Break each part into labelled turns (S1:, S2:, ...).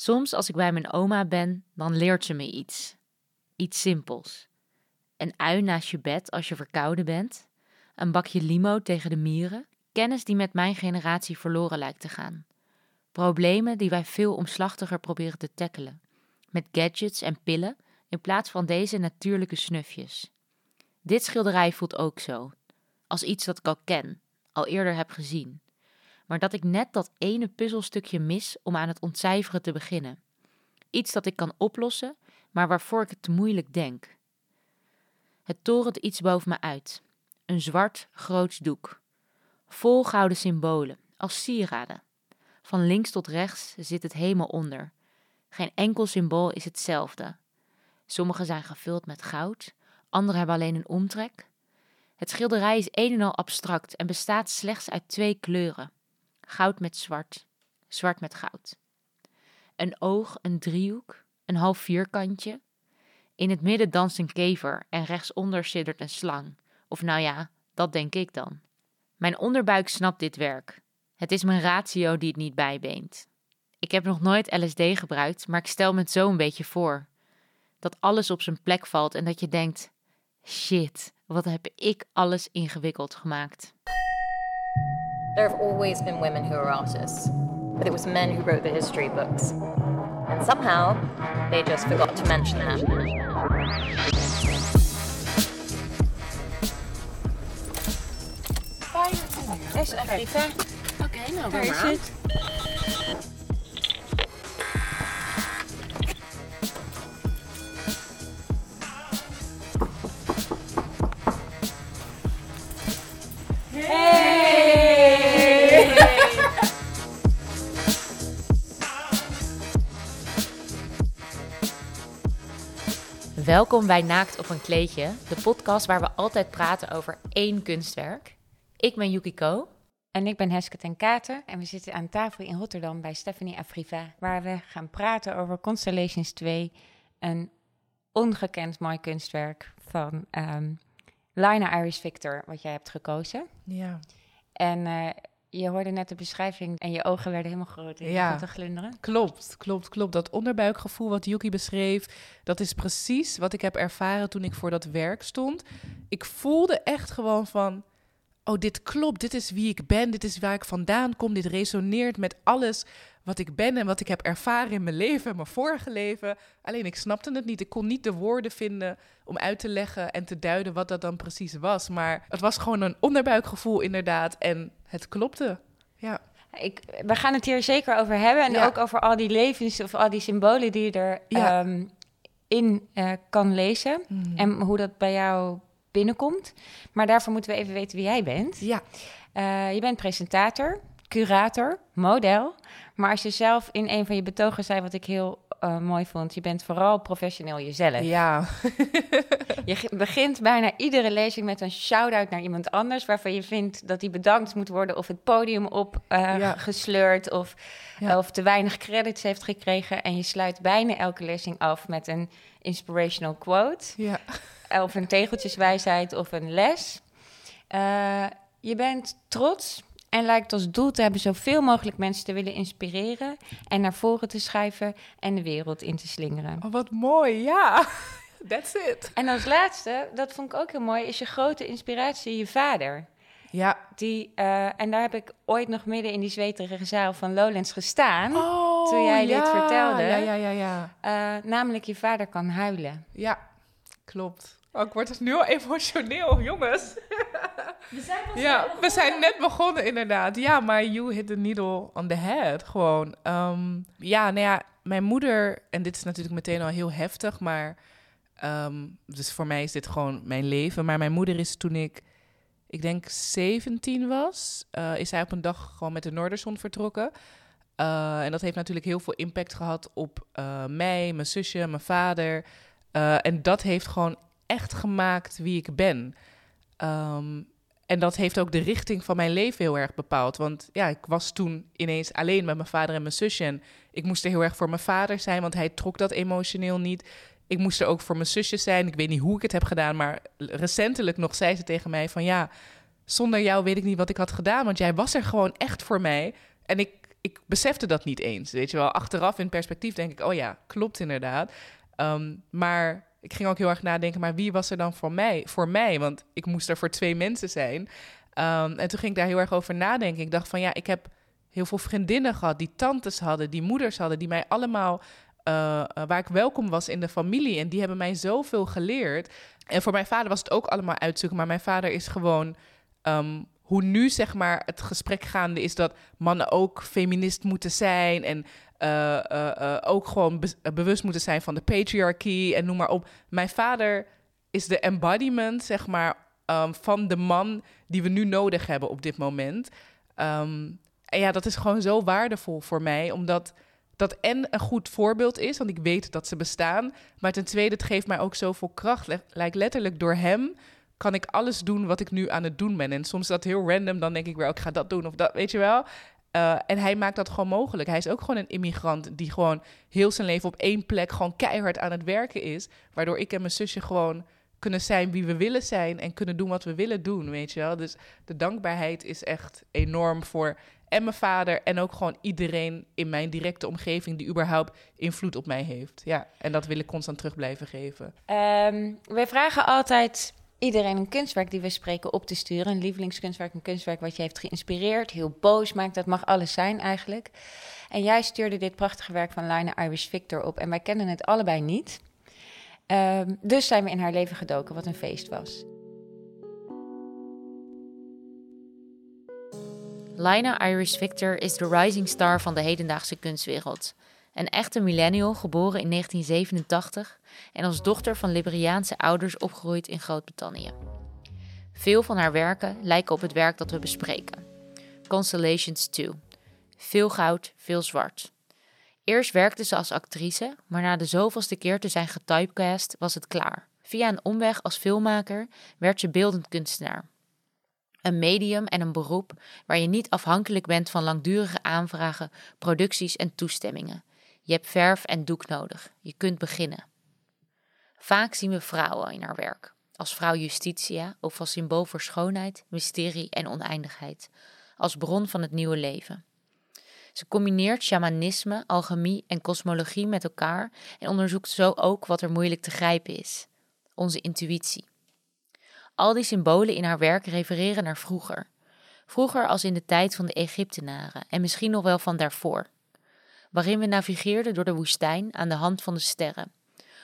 S1: Soms als ik bij mijn oma ben, dan leert ze me iets. Iets simpels. Een ui naast je bed als je verkouden bent. Een bakje limo tegen de mieren. Kennis die met mijn generatie verloren lijkt te gaan. Problemen die wij veel omslachtiger proberen te tackelen. Met gadgets en pillen in plaats van deze natuurlijke snufjes. Dit schilderij voelt ook zo. Als iets dat ik al ken, al eerder heb gezien. Maar dat ik net dat ene puzzelstukje mis om aan het ontcijferen te beginnen. Iets dat ik kan oplossen, maar waarvoor ik het te moeilijk denk. Het torent iets boven me uit. Een zwart, groots doek. Vol gouden symbolen, als sieraden. Van links tot rechts zit het helemaal onder. Geen enkel symbool is hetzelfde. Sommige zijn gevuld met goud, andere hebben alleen een omtrek. Het schilderij is een en al abstract en bestaat slechts uit twee kleuren: goud met zwart, zwart met goud. Een oog, een driehoek, een half vierkantje. In het midden danst een kever en rechtsonder siddert een slang. Of nou ja, dat denk ik dan. Mijn onderbuik snapt dit werk. Het is mijn ratio die het niet bijbeent. Ik heb nog nooit LSD gebruikt, maar ik stel me het zo een beetje voor. Dat alles op zijn plek valt en dat je denkt: shit, wat heb ik alles ingewikkeld gemaakt.
S2: There have always been women who are artists, but it was men who wrote the history books. And somehow, they just forgot to mention that.
S3: Is Afrika. Oké, nou, waar is het?
S1: Welkom bij Naakt op een kleedje, de podcast waar we altijd praten over één kunstwerk. Ik ben Yukiko.
S3: En ik ben Heske ten Katen en we zitten aan tafel in Rotterdam bij Stephanie Afriva, waar we gaan praten over Constellations 2, een ongekend mooi kunstwerk van um, Lina Iris Victor, wat jij hebt gekozen.
S4: Ja.
S3: En uh, je hoorde net de beschrijving en je ogen werden helemaal groot en ja. te glunderen.
S4: Klopt, klopt, klopt. Dat onderbuikgevoel wat Yuki beschreef, dat is precies wat ik heb ervaren toen ik voor dat werk stond. Ik voelde echt gewoon van, oh, dit klopt, dit is wie ik ben, dit is waar ik vandaan kom, dit resoneert met alles wat ik ben en wat ik heb ervaren in mijn leven, mijn vorige leven. Alleen ik snapte het niet. Ik kon niet de woorden vinden om uit te leggen en te duiden wat dat dan precies was. Maar het was gewoon een onderbuikgevoel inderdaad en het klopte. Ja.
S3: Ik, we gaan het hier zeker over hebben en ook over al die levens of al die symbolen die je erin ja. um, in uh, kan lezen
S4: Mhm.
S3: en hoe dat bij jou binnenkomt. Maar daarvoor moeten we even weten wie jij bent.
S4: Ja.
S3: Uh, je bent presentator, curator, model. Maar als je zelf in een van je betogen zei, wat ik heel uh, mooi vond, je bent vooral professioneel jezelf.
S4: Ja.
S3: je begint bijna iedere lezing met een shout-out naar iemand anders, waarvan je vindt dat die bedankt moet worden of het podium op uh, ja. gesleurd of, ja. of te weinig credits heeft gekregen. En je sluit bijna elke lezing af met een inspirational quote.
S4: Ja.
S3: Of een tegeltjeswijsheid of een les. Uh, je bent trots en lijkt als doel te hebben zoveel mogelijk mensen te willen inspireren en naar voren te schuiven en de wereld in te slingeren.
S4: Oh, wat mooi, ja. That's it.
S3: En als laatste, dat vond ik ook heel mooi, is je grote inspiratie je vader.
S4: Ja.
S3: Die, uh, en daar heb ik ooit nog midden in die zweterige zaal van Lowlands gestaan.
S4: Oh,
S3: toen jij
S4: ja.
S3: dit vertelde.
S4: Ja, ja, ja, ja.
S3: Uh, namelijk, je vader kan huilen.
S4: Ja, klopt. Oh, ik word dus nu al emotioneel, jongens.
S3: We zijn,
S4: ja, we zijn net begonnen, inderdaad. Ja, maar you hit the needle on the head, gewoon. Um, ja, nou ja, mijn moeder... En dit is natuurlijk meteen al heel heftig, maar... Um, dus voor mij is dit gewoon mijn leven. Maar mijn moeder is toen ik, ik denk 17 was... Uh, is zij op een dag gewoon met de Noorderzon vertrokken. Uh, en dat heeft natuurlijk heel veel impact gehad op uh, mij, mijn zusje, mijn vader... en dat heeft gewoon echt gemaakt wie ik ben. Um, en dat heeft ook de richting van mijn leven heel erg bepaald. Want ja, ik was toen ineens alleen met mijn vader en mijn zusje. En ik moest er heel erg voor mijn vader zijn, want hij trok dat emotioneel niet. Ik moest er ook voor mijn zusje zijn. Ik weet niet hoe ik het heb gedaan, maar recentelijk nog zei ze tegen mij van ja, zonder jou weet ik niet wat ik had gedaan, want jij was er gewoon echt voor mij. En ik ik besefte dat niet eens. Weet je wel, achteraf in perspectief denk ik, oh ja, klopt inderdaad. Ehm, maar ik ging ook heel erg nadenken, maar wie was er dan voor mij? Voor mij, want ik moest er voor twee mensen zijn. Ehm, en toen ging ik daar heel erg over nadenken. Ik dacht van ja, ik heb heel veel vriendinnen gehad die tantes hadden, die moeders hadden, die mij allemaal uh, waar ik welkom was in de familie. En die hebben mij zoveel geleerd. En voor mijn vader was het ook allemaal uitzoeken. Maar mijn vader is gewoon. Um, hoe nu zeg maar het gesprek gaande is dat mannen ook feminist moeten zijn. En uh, ook gewoon bewust moeten zijn van de patriarchy en noem maar op. Mijn vader is de embodiment, zeg maar, um, van de man die we nu nodig hebben op dit moment. Um, en ja, dat is gewoon zo waardevol voor mij, omdat dat en een goed voorbeeld is, want ik weet dat ze bestaan. Maar ten tweede, het geeft mij ook zoveel kracht. Lijkt letterlijk door hem kan ik alles doen wat ik nu aan het doen ben. En soms is dat heel random, dan denk ik oh, ik ga dat doen of dat, weet je wel. Uh, en hij maakt dat gewoon mogelijk. Hij is ook gewoon een immigrant die gewoon heel zijn leven op één plek gewoon keihard aan het werken is. Waardoor ik en mijn zusje gewoon kunnen zijn wie we willen zijn en kunnen doen wat we willen doen, weet je wel. Dus de dankbaarheid is echt enorm voor en mijn vader en ook gewoon iedereen in mijn directe omgeving die überhaupt invloed op mij heeft. Ja, en dat wil ik constant terug blijven geven.
S3: Um, wij vragen altijd iedereen een kunstwerk die we spreken op te sturen. Een lievelingskunstwerk, een kunstwerk wat je heeft geïnspireerd, heel boos maakt. Dat mag alles zijn eigenlijk. En jij stuurde dit prachtige werk van Lina Irish Victor op en wij kennen het allebei niet. Um, dus zijn we in haar leven gedoken, wat een feest was.
S1: Lina Iris Victor is de rising star van de hedendaagse kunstwereld. Een echte millennial, geboren in 1987 en als dochter van Liberiaanse ouders opgegroeid in Groot-Brittannië. Veel van haar werken lijken op het werk dat we bespreken. Constellations 2. Veel goud, veel zwart. Eerst werkte ze als actrice, maar na de zoveelste keer te zijn getypecast was het klaar. Via een omweg als filmmaker werd ze beeldend kunstenaar. Een medium en een beroep waar je niet afhankelijk bent van langdurige aanvragen, producties en toestemmingen. Je hebt verf en doek nodig. Je kunt beginnen. Vaak zien we vrouwen in haar werk, als vrouw Justitia of als symbool voor schoonheid, mysterie en oneindigheid, als bron van het nieuwe leven. Ze combineert shamanisme, alchemie en kosmologie met elkaar en onderzoekt zo ook wat er moeilijk te grijpen is: onze intuïtie. Al die symbolen in haar werk refereren naar vroeger. Vroeger als in de tijd van de Egyptenaren en misschien nog wel van daarvoor. Waarin we navigeerden door de woestijn aan de hand van de sterren.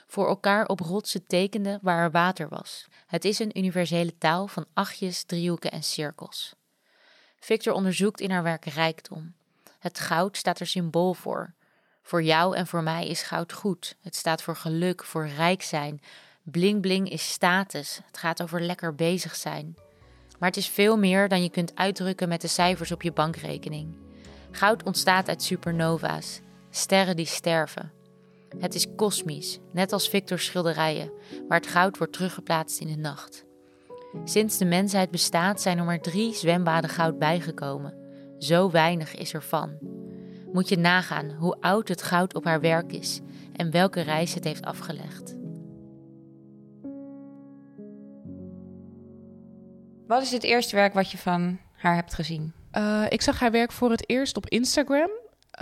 S1: Voor elkaar op rotsen tekenden waar er water was. Het is een universele taal van achtjes, driehoeken en cirkels. Victor onderzoekt in haar werk rijkdom. Het goud staat er symbool voor. Voor jou en voor mij is goud goed. Het staat voor geluk, voor rijk zijn, Bling bling is status. Het gaat over lekker bezig zijn. Maar het is veel meer dan je kunt uitdrukken met de cijfers op je bankrekening. Goud ontstaat uit supernova's, sterren die sterven. Het is kosmisch, net als Victor's schilderijen, waar het goud wordt teruggeplaatst in de nacht. Sinds de mensheid bestaat zijn er maar drie zwembaden goud bijgekomen. Zo weinig is er van. Moet je nagaan hoe oud het goud op haar werk is en welke reis het heeft afgelegd.
S3: Wat is het eerste werk wat je van haar hebt gezien?
S4: Uh, ik zag haar werk voor het eerst op Instagram.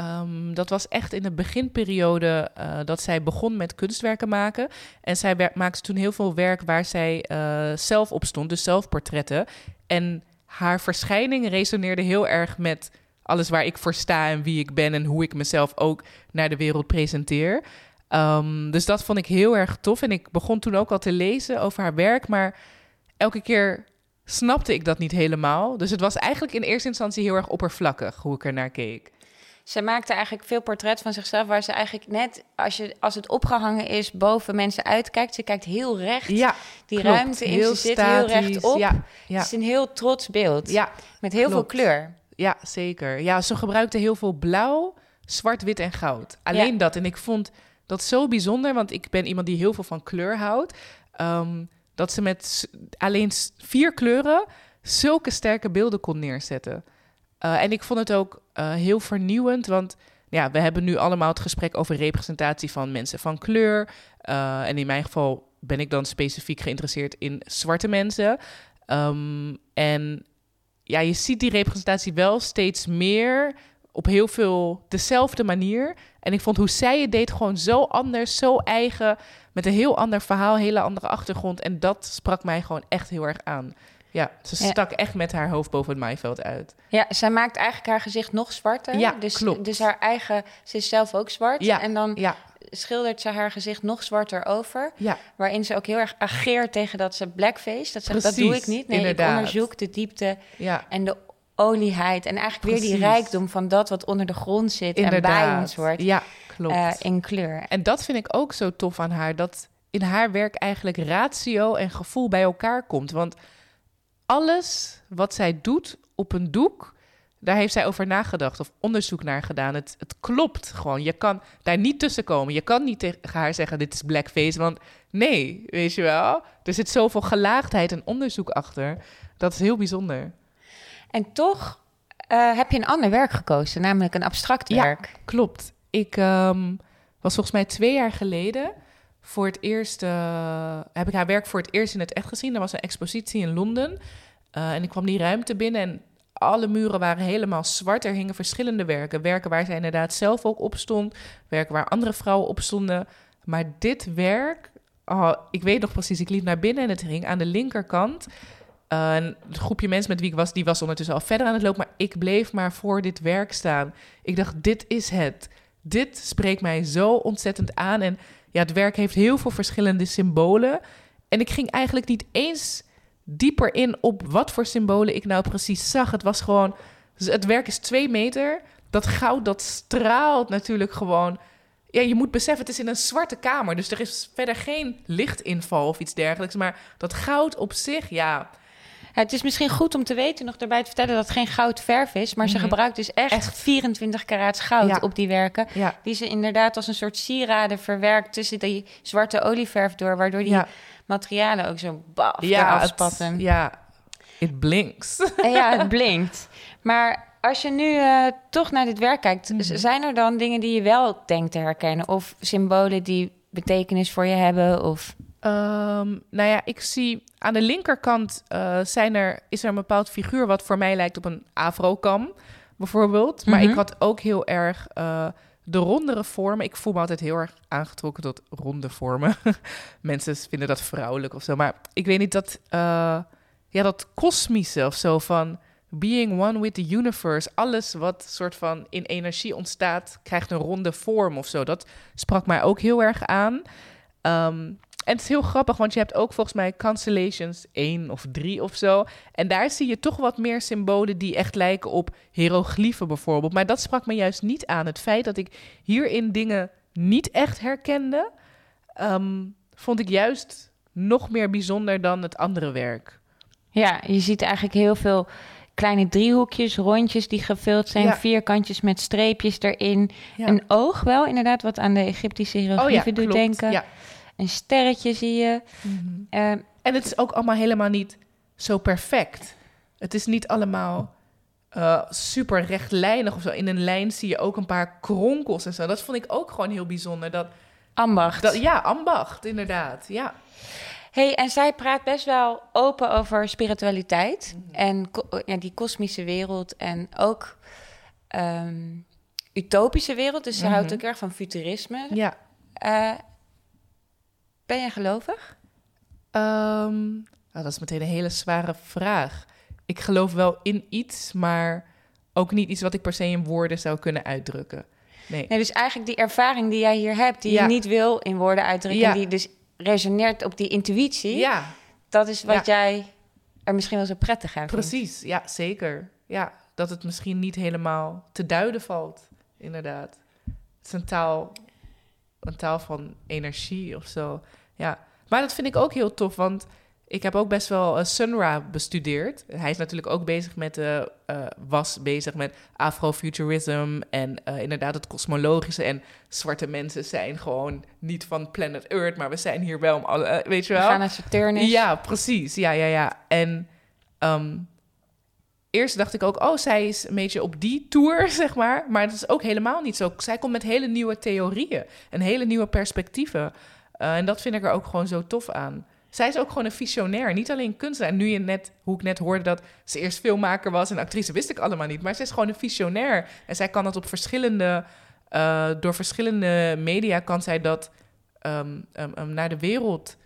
S4: Um, dat was echt in de beginperiode uh, dat zij begon met kunstwerken maken. En zij maakte toen heel veel werk waar zij uh, zelf op stond, dus zelfportretten. En haar verschijning resoneerde heel erg met alles waar ik voor sta en wie ik ben en hoe ik mezelf ook naar de wereld presenteer. Um, dus dat vond ik heel erg tof. En ik begon toen ook al te lezen over haar werk, maar elke keer snapte ik dat niet helemaal. Dus het was eigenlijk in eerste instantie heel erg oppervlakkig hoe ik er naar keek.
S3: Ze maakte eigenlijk veel portret van zichzelf, waar ze eigenlijk net als, je, als het opgehangen is, boven mensen uitkijkt. Ze kijkt heel recht
S4: ja,
S3: die ruimte in. Heel ze zit heel recht op. Ja, ja. Het is een heel trots beeld. Ja, met heel veel kleur.
S4: Ja, zeker. Ja, ze gebruikte heel veel blauw, zwart, wit en goud. Alleen dat. En ik vond dat zo bijzonder, want ik ben iemand die heel veel van kleur houdt. Um, dat ze met alleen vier kleuren zulke sterke beelden kon neerzetten. Uh, en ik vond het ook uh, heel vernieuwend, want ja, we hebben nu allemaal het gesprek over representatie van mensen van kleur. Uh, en in mijn geval ben ik dan specifiek geïnteresseerd in zwarte mensen. Um, en ja, je ziet die representatie wel steeds meer op heel veel dezelfde manier. En ik vond hoe zij het deed gewoon zo anders, zo eigen. Met een heel ander verhaal, hele andere achtergrond. En dat sprak mij gewoon echt heel erg aan. Ja, ze stak echt met haar hoofd boven het maaiveld uit.
S3: Ja, zij maakt eigenlijk haar gezicht nog zwarter.
S4: Ja,
S3: dus,
S4: klopt.
S3: Dus haar eigen, ze is zelf ook zwart.
S4: Ja,
S3: en dan
S4: ja.
S3: schildert ze haar gezicht nog zwarter over.
S4: Ja.
S3: Waarin ze ook heel erg ageert tegen dat ze blackface. Dat, zegt, dat doe ik niet. Nee,
S4: inderdaad.
S3: ik onderzoek de diepte
S4: Ja,
S3: en de olieheid. En eigenlijk weer die rijkdom van dat wat onder de grond zit en bij
S4: inderdaad.
S3: ons wordt.
S4: Ja, klopt.
S3: in kleur.
S4: En dat vind ik ook zo tof aan haar. Dat in haar werk eigenlijk ratio en gevoel bij elkaar komt. Want alles wat zij doet op een doek, daar heeft zij over nagedacht of onderzoek naar gedaan. Het, het klopt gewoon. Je kan daar niet tussen komen. Je kan niet tegen haar zeggen: dit is blackface. Want nee, weet je wel. Er zit zoveel gelaagdheid en onderzoek achter. Dat is heel bijzonder.
S3: En toch eh, heb je een ander werk gekozen, namelijk een abstract
S4: Ja.
S3: werk.
S4: Klopt. Ik ehm, was volgens mij twee jaar geleden voor het eerst... eh, heb ik haar werk voor het eerst in het echt gezien. Er was een expositie in Londen. Eh, en ik kwam die ruimte binnen en alle muren waren helemaal zwart. Er hingen verschillende werken. Werken waar zij inderdaad zelf ook op stond. Werken waar andere vrouwen op stonden. Maar dit werk... Oh, ik weet nog precies, ik liep naar binnen en het hing aan de linkerkant... Uh, en het groepje mensen met wie ik was, die was ondertussen al verder aan het lopen. Maar ik bleef maar voor dit werk staan. Ik dacht, dit is het. Dit spreekt mij zo ontzettend aan. En ja, het werk heeft heel veel verschillende symbolen. En ik ging eigenlijk niet eens dieper in op wat voor symbolen ik nou precies zag. Het was gewoon, het werk is twee meter. Dat goud, dat straalt natuurlijk gewoon. Ja, je moet beseffen, het is in een zwarte kamer. Dus er is verder geen lichtinval of iets dergelijks. Maar dat goud op zich, Ja,
S3: het is misschien goed om te weten, nog daarbij te vertellen dat het geen goudverf is, maar ze
S4: Mhm.
S3: gebruikt dus echt,
S4: Echt.
S3: 24 karaats goud
S4: Ja.
S3: op die werken.
S4: ja,
S3: Die ze inderdaad als een soort sieraden verwerkt tussen die zwarte olieverf door, waardoor die
S4: ja.
S3: materialen ook zo baf
S4: ja,
S3: eraf
S4: het- ja, it blinks.
S3: En ja, het blinkt. Maar als je nu eh, toch naar dit werk kijkt,
S4: Mhm.
S3: zijn er dan dingen die je wel denkt te herkennen? Of symbolen die betekenis voor je hebben? Of...
S4: Ehm, nou ja, ik zie aan de linkerkant eh, zijn er, is er een bepaald figuur wat voor mij lijkt op een afro-kam, bijvoorbeeld. Maar
S3: Mhm.
S4: ik had ook heel erg eh, de rondere vormen. Ik voel me altijd heel erg aangetrokken tot ronde vormen. Mensen vinden dat vrouwelijk of zo. Maar ik weet niet dat, eh, ja, dat kosmische of zo van being one with the universe. Alles wat soort van in energie ontstaat, krijgt een ronde vorm of zo. Dat sprak mij ook heel erg aan. Ehm, en het is heel grappig, want je hebt ook volgens mij Constellations 1 of 3 of zo. En daar zie je toch wat meer symbolen die echt lijken op hieroglyphen bijvoorbeeld. Maar dat sprak me juist niet aan. Het feit dat ik hierin dingen niet echt herkende, ehm, vond ik juist nog meer bijzonder dan het andere werk.
S3: Ja, je ziet eigenlijk heel veel kleine driehoekjes, rondjes die gevuld zijn,
S4: Ja.
S3: vierkantjes met streepjes erin.
S4: Ja.
S3: Een oog wel, inderdaad, wat aan de Egyptische hieroglyphen doet
S4: klopt.
S3: denken.
S4: Ja.
S3: Een sterretje zie je. Eh,
S4: En het is ook allemaal helemaal niet zo perfect. Het is niet allemaal eh, super rechtlijnig of zo. In een lijn zie je ook een paar kronkels en zo. Dat vond ik ook gewoon heel bijzonder. Dat,
S3: ambacht.
S4: dat, ja, ambacht, inderdaad. Ja.
S3: Hey, en zij praat best wel open over spiritualiteit en ko- ja, die kosmische wereld en ook ehm, utopische wereld. Dus ze houdt
S4: Mhm.
S3: ook erg van futurisme.
S4: ja.
S3: Eh, ben je gelovig?
S4: Ehm, nou, dat is meteen een hele zware vraag. Ik geloof wel in iets, maar ook niet iets wat ik per se in woorden zou kunnen uitdrukken. Nee.
S3: Nee, dus eigenlijk die ervaring die jij hier hebt, die
S4: Ja.
S3: je niet wil in woorden uitdrukken,
S4: Ja.
S3: die dus resoneert op die intuïtie,
S4: Ja,
S3: dat is wat
S4: Ja.
S3: jij er misschien wel zo prettig aan vindt.
S4: precies. Ja, zeker. Ja, dat het misschien niet helemaal te duiden valt, inderdaad. Het is een taal, een taal van energie of zo. Ja, maar dat vind ik ook heel tof, want ik heb ook best wel uh, Sunra bestudeerd. Hij is natuurlijk ook bezig met, eh, eh, was bezig met afrofuturism en eh, inderdaad het kosmologische. En zwarte mensen zijn gewoon niet van planet Earth, maar we zijn hier wel om alle, eh, weet je
S3: We
S4: wel?
S3: gaan naar Saturnus.
S4: Ja, precies. Ja, ja, ja. En ehm, eerst dacht ik ook, oh, zij is een beetje op die tour, zeg maar. Maar dat is ook helemaal niet zo. Zij komt met hele nieuwe theorieën en hele nieuwe perspectieven. Eh, en dat vind ik er ook gewoon zo tof aan. zij is ook gewoon een visionair. Niet alleen kunstenaar. Nu je net, hoe ik net hoorde dat ze eerst filmmaker was en actrice, wist ik allemaal niet. Maar ze is gewoon een visionair. En zij kan dat op verschillende, uh, door verschillende media kan zij dat um, um, naar de wereld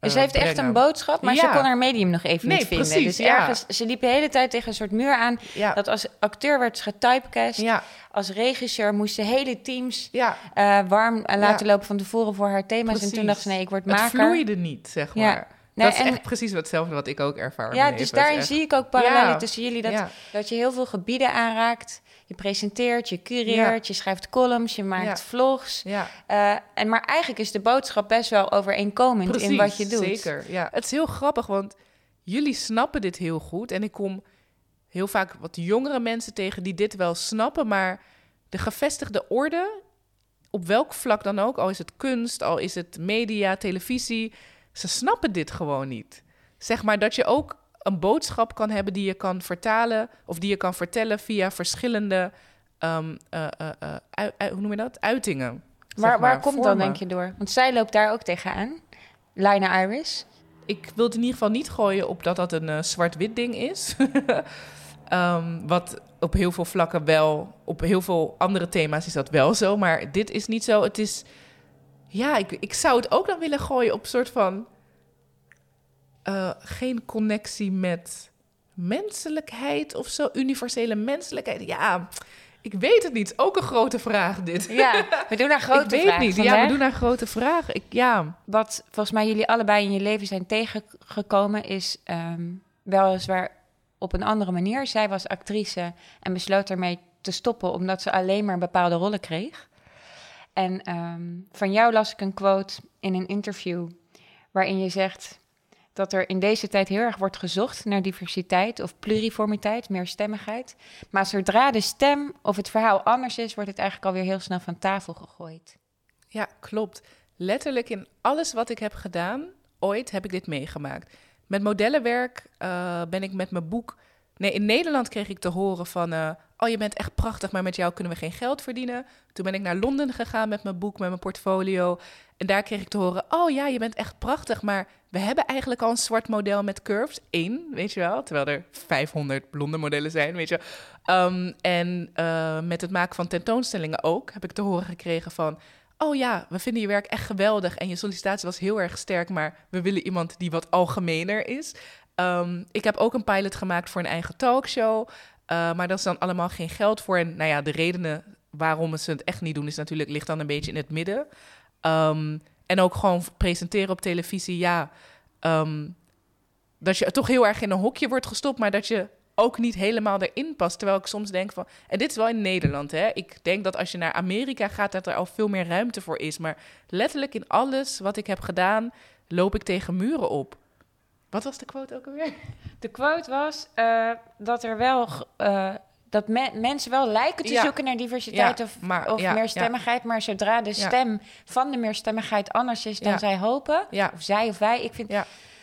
S3: dus ze heeft echt een boodschap, maar ze kon haar medium nog even niet vinden. Precies, dus ergens, ze liep de hele tijd tegen een soort muur aan. Dat als acteur werd ze getypecast. Als regisseur moest ze hele teams uh, warm laten lopen van tevoren voor haar thema's. En toen dacht ze, nee, ik word maker.
S4: Het vloeide niet, zeg maar. dat is echt precies hetzelfde wat ik ook ervaar.
S3: Ja, dus daarin zie ik ook parallellen tussen jullie. Dat, dat je heel veel gebieden aanraakt. Je presenteert, je cureert, je schrijft columns, je maakt vlogs. Ja. Uh, en, maar eigenlijk is de boodschap best wel overeenkomend in wat je doet.
S4: Zeker, ja. Het is heel grappig, want jullie snappen dit heel goed. En ik kom heel vaak wat jongere mensen tegen die dit wel snappen. Maar de gevestigde orde, op welk vlak dan ook, al is het kunst, al is het media, televisie, ze snappen dit gewoon niet. Zeg maar dat je ook een boodschap kan hebben die je kan vertalen of die je kan vertellen via verschillende, um, uh, uh, hoe noem je dat, uitingen.
S3: Waar, waar komt dan denk je door? Want zij loopt daar ook tegenaan, Lina Iris.
S4: Ik wil het in ieder geval niet gooien op dat dat een zwart-wit ding is. um, wat op heel veel vlakken wel, op heel veel andere thema's is dat wel zo, maar dit is niet zo. Het is, ja, ik, ik zou het ook dan willen gooien op een soort van uh, geen connectie met menselijkheid of zo, universele menselijkheid. Ja, ik weet het niet. Ook een grote vraag dit.
S3: Ja, we doen naar grote
S4: ik weet niet. Ja, we doen naar grote vragen. Ik, ja.
S3: Wat volgens mij jullie allebei in je leven zijn tegengekomen is um, weliswaar op een andere manier. Zij was actrice en besloot ermee te stoppen omdat ze alleen maar bepaalde rollen kreeg. En um, van jou las ik een quote in een interview waarin je zegt: dat er in deze tijd heel erg wordt gezocht naar diversiteit of pluriformiteit, meerstemmigheid. Maar zodra de stem of het verhaal anders is, wordt het eigenlijk alweer heel snel van tafel gegooid.
S4: Ja, klopt. Letterlijk in alles wat ik heb gedaan, ooit heb ik dit meegemaakt. Met modellenwerk uh, ben ik met mijn boek. Nee, in Nederland kreeg ik te horen van. Uh, oh, je bent echt prachtig, maar met jou kunnen we geen geld verdienen. Toen ben ik naar Londen gegaan met mijn boek, met mijn portfolio. En daar kreeg ik te horen: oh ja, je bent echt prachtig, maar we hebben eigenlijk al een zwart model met curves. één, weet je wel. Terwijl er 500 blonde modellen zijn, weet je um, en uh, met het maken van tentoonstellingen ook heb ik te horen gekregen van... Oh ja, we vinden je werk echt geweldig en je sollicitatie was heel erg sterk, maar we willen iemand die wat algemener is. Um, ik heb ook een pilot gemaakt voor een eigen talkshow, uh, maar dat is dan allemaal geen geld voor. En nou ja, de redenen waarom ze het echt niet doen, is natuurlijk ligt dan een beetje in het midden. Um, en ook gewoon presenteren op televisie, ja. Um, dat je toch heel erg in een hokje wordt gestopt, maar dat je ook niet helemaal erin past. Terwijl ik soms denk van. En dit is wel in Nederland, hè? Ik denk dat als je naar Amerika gaat, dat er al veel meer ruimte voor is. Maar letterlijk in alles wat ik heb gedaan, loop ik tegen muren op. Wat was de quote ook alweer?
S3: De quote was uh, dat er wel uh, dat mensen wel lijken te zoeken naar diversiteit of, maar, of meerstemmigheid, maar zodra de stem van de meerstemmigheid anders is dan zij hopen, of zij of wij, ik vind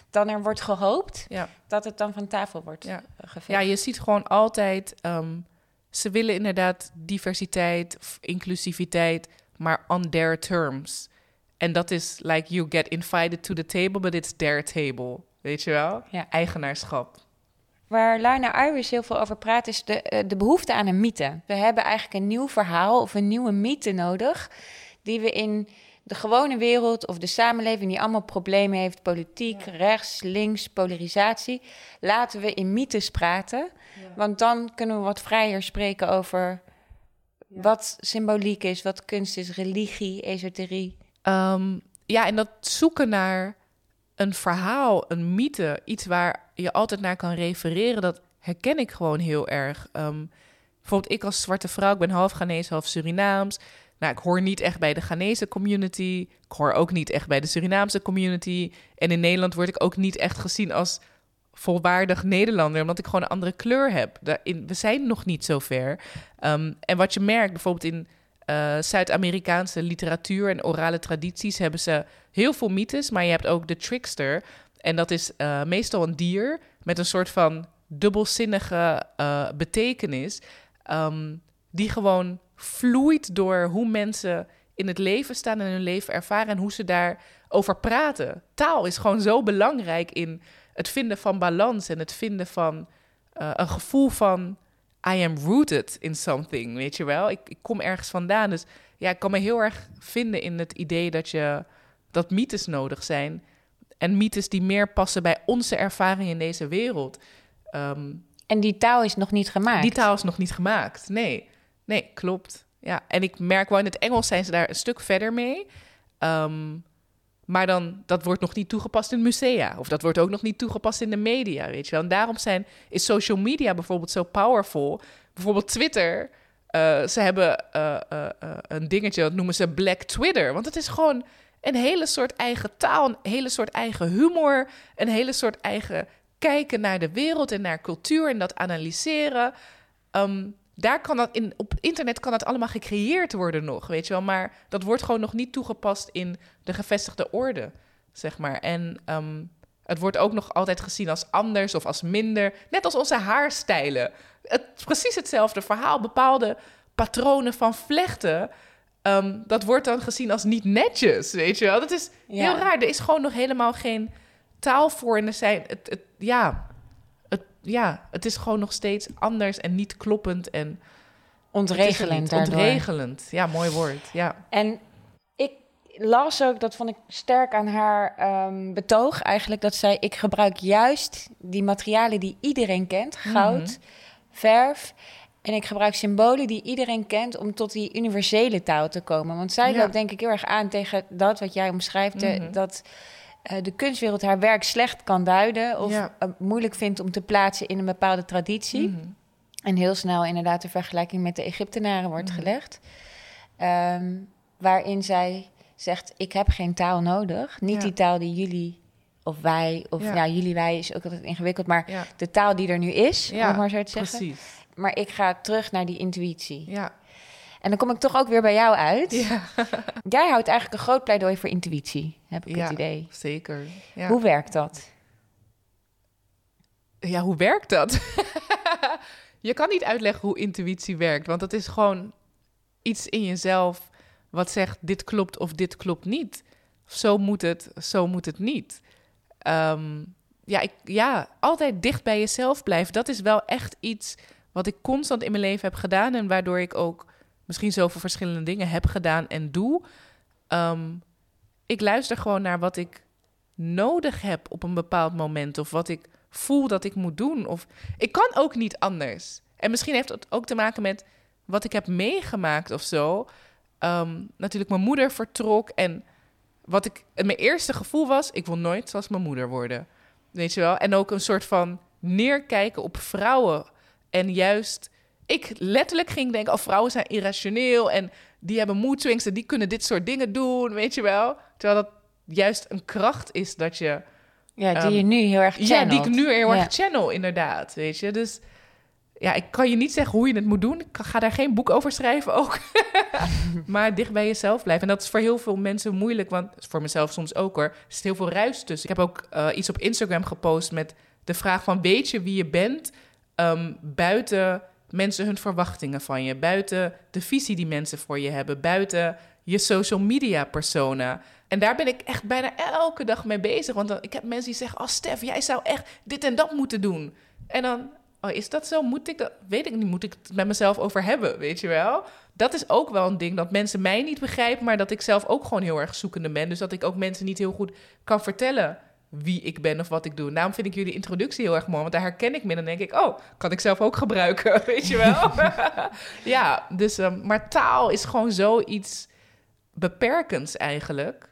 S3: dan er wordt gehoopt dat het dan van tafel wordt ja.
S4: Ja, je ziet gewoon altijd, um, ze willen inderdaad diversiteit, inclusiviteit, maar on their terms. En dat is like you get invited to the table, but it's their table. Weet je wel? Eigenaarschap.
S3: Waar Lina Iris heel veel over praat, is de, eh, de behoefte aan een mythe. We hebben eigenlijk een nieuw verhaal of een nieuwe mythe nodig, die we in de gewone wereld of de samenleving die allemaal problemen heeft, politiek, rechts, links, polarisatie, laten we in mythes praten. Want dan kunnen we wat vrijer spreken over wat symboliek is, wat kunst is, religie, esoterie.
S4: Um, ja, en dat zoeken naar een verhaal, een mythe, iets waar je altijd naar kan refereren, dat herken ik gewoon heel erg. Um, bijvoorbeeld ik als zwarte vrouw, ik ben half Ghanese, half Surinaams. Nou, ik hoor niet echt bij de Ghanese community. Ik hoor ook niet echt bij de Surinaamse community. En in Nederland word ik ook niet echt gezien als volwaardig Nederlander, omdat ik gewoon een andere kleur heb. We zijn nog niet zo ver. Um, en wat je merkt, bijvoorbeeld in uh, Zuid-Amerikaanse literatuur en orale tradities hebben ze heel veel mythes, maar je hebt ook de trickster. En dat is uh, meestal een dier met een soort van dubbelzinnige uh, betekenis, um, die gewoon vloeit door hoe mensen in het leven staan en hun leven ervaren en hoe ze daarover praten. Taal is gewoon zo belangrijk in het vinden van balans en het vinden van een gevoel van I am rooted in something, weet je wel? Ik, ik kom ergens vandaan. Dus ja, ik kan me heel erg vinden in het idee dat je dat mythes nodig zijn. En mythes die meer passen bij onze ervaring in deze wereld. Um,
S3: en die taal is nog niet gemaakt.
S4: Die taal is nog niet gemaakt. Nee, nee, klopt. Ja, en ik merk wel in het Engels zijn ze daar een stuk verder mee. Um, maar dan, dat wordt nog niet toegepast in musea. Of dat wordt ook nog niet toegepast in de media, weet je wel. En daarom zijn, is social media bijvoorbeeld zo powerful. Bijvoorbeeld Twitter. Uh, ze hebben uh, uh, een dingetje, dat noemen ze Black Twitter. Want het is gewoon een hele soort eigen taal, een hele soort eigen humor, een hele soort eigen kijken naar de wereld en naar cultuur en dat analyseren. Um, daar kan dat in, op internet kan dat allemaal gecreëerd worden nog, weet je wel. Maar dat wordt gewoon nog niet toegepast in de gevestigde orde, zeg maar. En um, het wordt ook nog altijd gezien als anders of als minder. Net als onze haarstijlen. Het, precies hetzelfde verhaal. Bepaalde patronen van vlechten. Um, dat wordt dan gezien als niet netjes, weet je wel. Dat is heel raar. Er is gewoon nog helemaal geen taal voor. En er zijn, het, het, ja, ja, het is gewoon nog steeds anders en niet kloppend en
S3: ontregelend.
S4: Ontregelend, ja, mooi woord. Ja.
S3: En ik las ook, dat vond ik sterk aan haar um, betoog eigenlijk, dat zij: ik gebruik juist die materialen die iedereen kent, goud, mhm. verf. En ik gebruik symbolen die iedereen kent om tot die universele taal te komen. Want zij loopt denk ik heel erg aan tegen dat wat jij omschrijft. Mhm. Dat de kunstwereld haar werk slecht kan duiden of ja. uh, moeilijk vindt om te plaatsen in een bepaalde traditie. Mm -hmm. En heel snel inderdaad de vergelijking met de Egyptenaren wordt mm -hmm. gelegd. Um, waarin zij zegt: Ik heb geen taal nodig. Niet ja. die taal die jullie of wij, of ja. ja, jullie, wij is ook altijd ingewikkeld, maar de taal die er nu is, om maar zo te zeggen. Precies. Maar ik ga terug naar die intuïtie.
S4: Ja.
S3: En dan kom ik toch ook weer bij jou uit. Ja. Jij houdt eigenlijk een groot pleidooi voor intuïtie, heb ik
S4: ja,
S3: het idee.
S4: Zeker. Ja.
S3: Hoe werkt dat?
S4: Ja, hoe werkt dat? je kan niet uitleggen hoe intuïtie werkt, want dat is gewoon iets in jezelf wat zegt: dit klopt of dit klopt niet. Zo moet het, zo moet het niet. Um, ja, ik, ja, altijd dicht bij jezelf blijven. Dat is wel echt iets wat ik constant in mijn leven heb gedaan en waardoor ik ook misschien zoveel verschillende dingen heb gedaan en doe. Um, ik luister gewoon naar wat ik nodig heb op een bepaald moment. Of wat ik voel dat ik moet doen. Of ik kan ook niet anders. En misschien heeft het ook te maken met wat ik heb meegemaakt of zo. Um, natuurlijk, mijn moeder vertrok. En wat ik. Mijn eerste gevoel was: ik wil nooit zoals mijn moeder worden. Weet je wel? En ook een soort van neerkijken op vrouwen. En juist ik letterlijk ging denken, oh, vrouwen zijn irrationeel en die hebben mood swings en die kunnen dit soort dingen doen, weet je wel. Terwijl dat juist een kracht is dat je...
S3: Ja, die um, je nu heel erg channelt.
S4: Ja, die ik nu heel erg channel, inderdaad, weet je. Dus ja, ik kan je niet zeggen hoe je het moet doen. Ik ga daar geen boek over schrijven ook. maar dicht bij jezelf blijven. En dat is voor heel veel mensen moeilijk, want voor mezelf soms ook hoor. Er zit heel veel ruis tussen. Ik heb ook uh, iets op Instagram gepost met de vraag van... weet je wie je bent um, buiten mensen hun verwachtingen van je, buiten de visie die mensen voor je hebben, buiten je social media persona. En daar ben ik echt bijna elke dag mee bezig. Want dan, ik heb mensen die zeggen: Oh, Stef, jij zou echt dit en dat moeten doen. En dan, oh, is dat zo? Moet ik dat? Weet ik niet. Moet ik het met mezelf over hebben? Weet je wel? Dat is ook wel een ding dat mensen mij niet begrijpen, maar dat ik zelf ook gewoon heel erg zoekende ben. Dus dat ik ook mensen niet heel goed kan vertellen wie ik ben of wat ik doe. Daarom vind ik jullie introductie heel erg mooi, want daar herken ik me. Dan denk ik, oh, kan ik zelf ook gebruiken, weet je wel? ja, dus, um, maar taal is gewoon zoiets beperkends eigenlijk.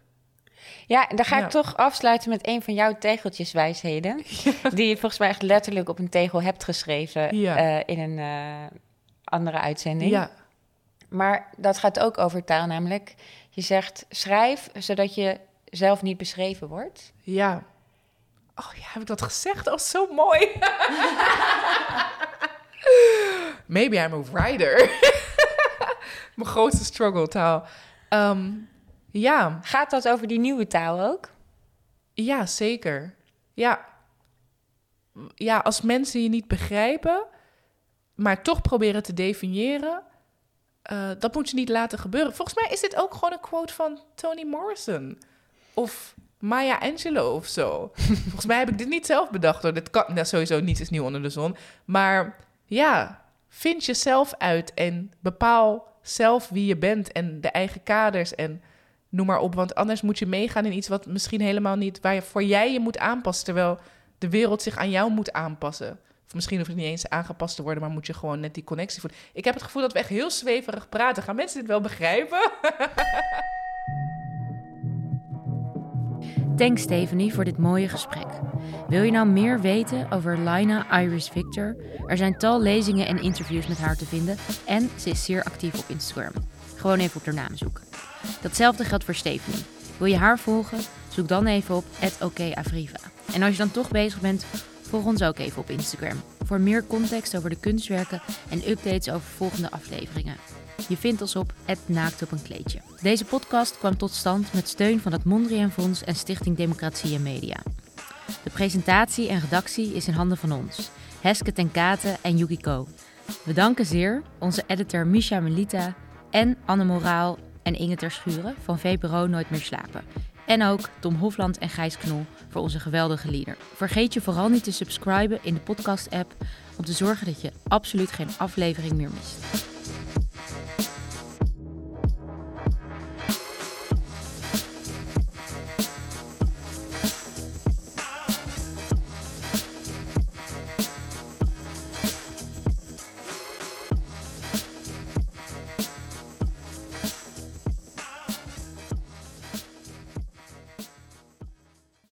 S3: Ja, dan ga ik ja. toch afsluiten met een van jouw tegeltjeswijsheden. Ja. Die je volgens mij echt letterlijk op een tegel hebt geschreven ja. uh, in een uh, andere uitzending.
S4: Ja.
S3: Maar dat gaat ook over taal, namelijk je zegt schrijf zodat je zelf niet beschreven wordt.
S4: Ja. Oh ja, heb ik dat gezegd? Oh, zo mooi. Maybe I'm a writer. Mijn grootste struggle taal. Um, ja.
S3: Gaat dat over die nieuwe taal ook?
S4: Ja, zeker. Ja. Ja, als mensen je niet begrijpen, maar toch proberen te definiëren, uh, dat moet je niet laten gebeuren. Volgens mij is dit ook gewoon een quote van Toni Morrison. Of Maya Angelou of zo. Volgens mij heb ik dit niet zelf bedacht hoor. Dit kan nou, sowieso niets is nieuw onder de zon. Maar ja, vind jezelf uit en bepaal zelf wie je bent en de eigen kaders en noem maar op. Want anders moet je meegaan in iets wat misschien helemaal niet, waar je, voor jij je moet aanpassen, terwijl de wereld zich aan jou moet aanpassen. Of misschien hoeft het niet eens aangepast te worden, maar moet je gewoon net die connectie voelen. Ik heb het gevoel dat we echt heel zweverig praten. Gaan mensen dit wel begrijpen?
S1: Thanks Stephanie voor dit mooie gesprek. Wil je nou meer weten over Lina Iris Victor? Er zijn tal lezingen en interviews met haar te vinden en ze is zeer actief op Instagram. Gewoon even op haar naam zoeken. Datzelfde geldt voor Stephanie. Wil je haar volgen? Zoek dan even op @okavriva. En als je dan toch bezig bent, volg ons ook even op Instagram voor meer context over de kunstwerken en updates over volgende afleveringen. Je vindt ons op het Naakt op een kleedje. Deze podcast kwam tot stand met steun van het Mondriaan Fonds en Stichting Democratie en Media. De presentatie en redactie is in handen van ons, Heske ten Katen en Yukiko. We danken zeer onze editor Misha Melita en Anne Moraal en Inge Ter Schuren van VPRO Nooit meer slapen. En ook Tom Hofland en Gijs Knol voor onze geweldige leader. Vergeet je vooral niet te subscriben in de podcast-app om te zorgen dat je absoluut geen aflevering meer mist.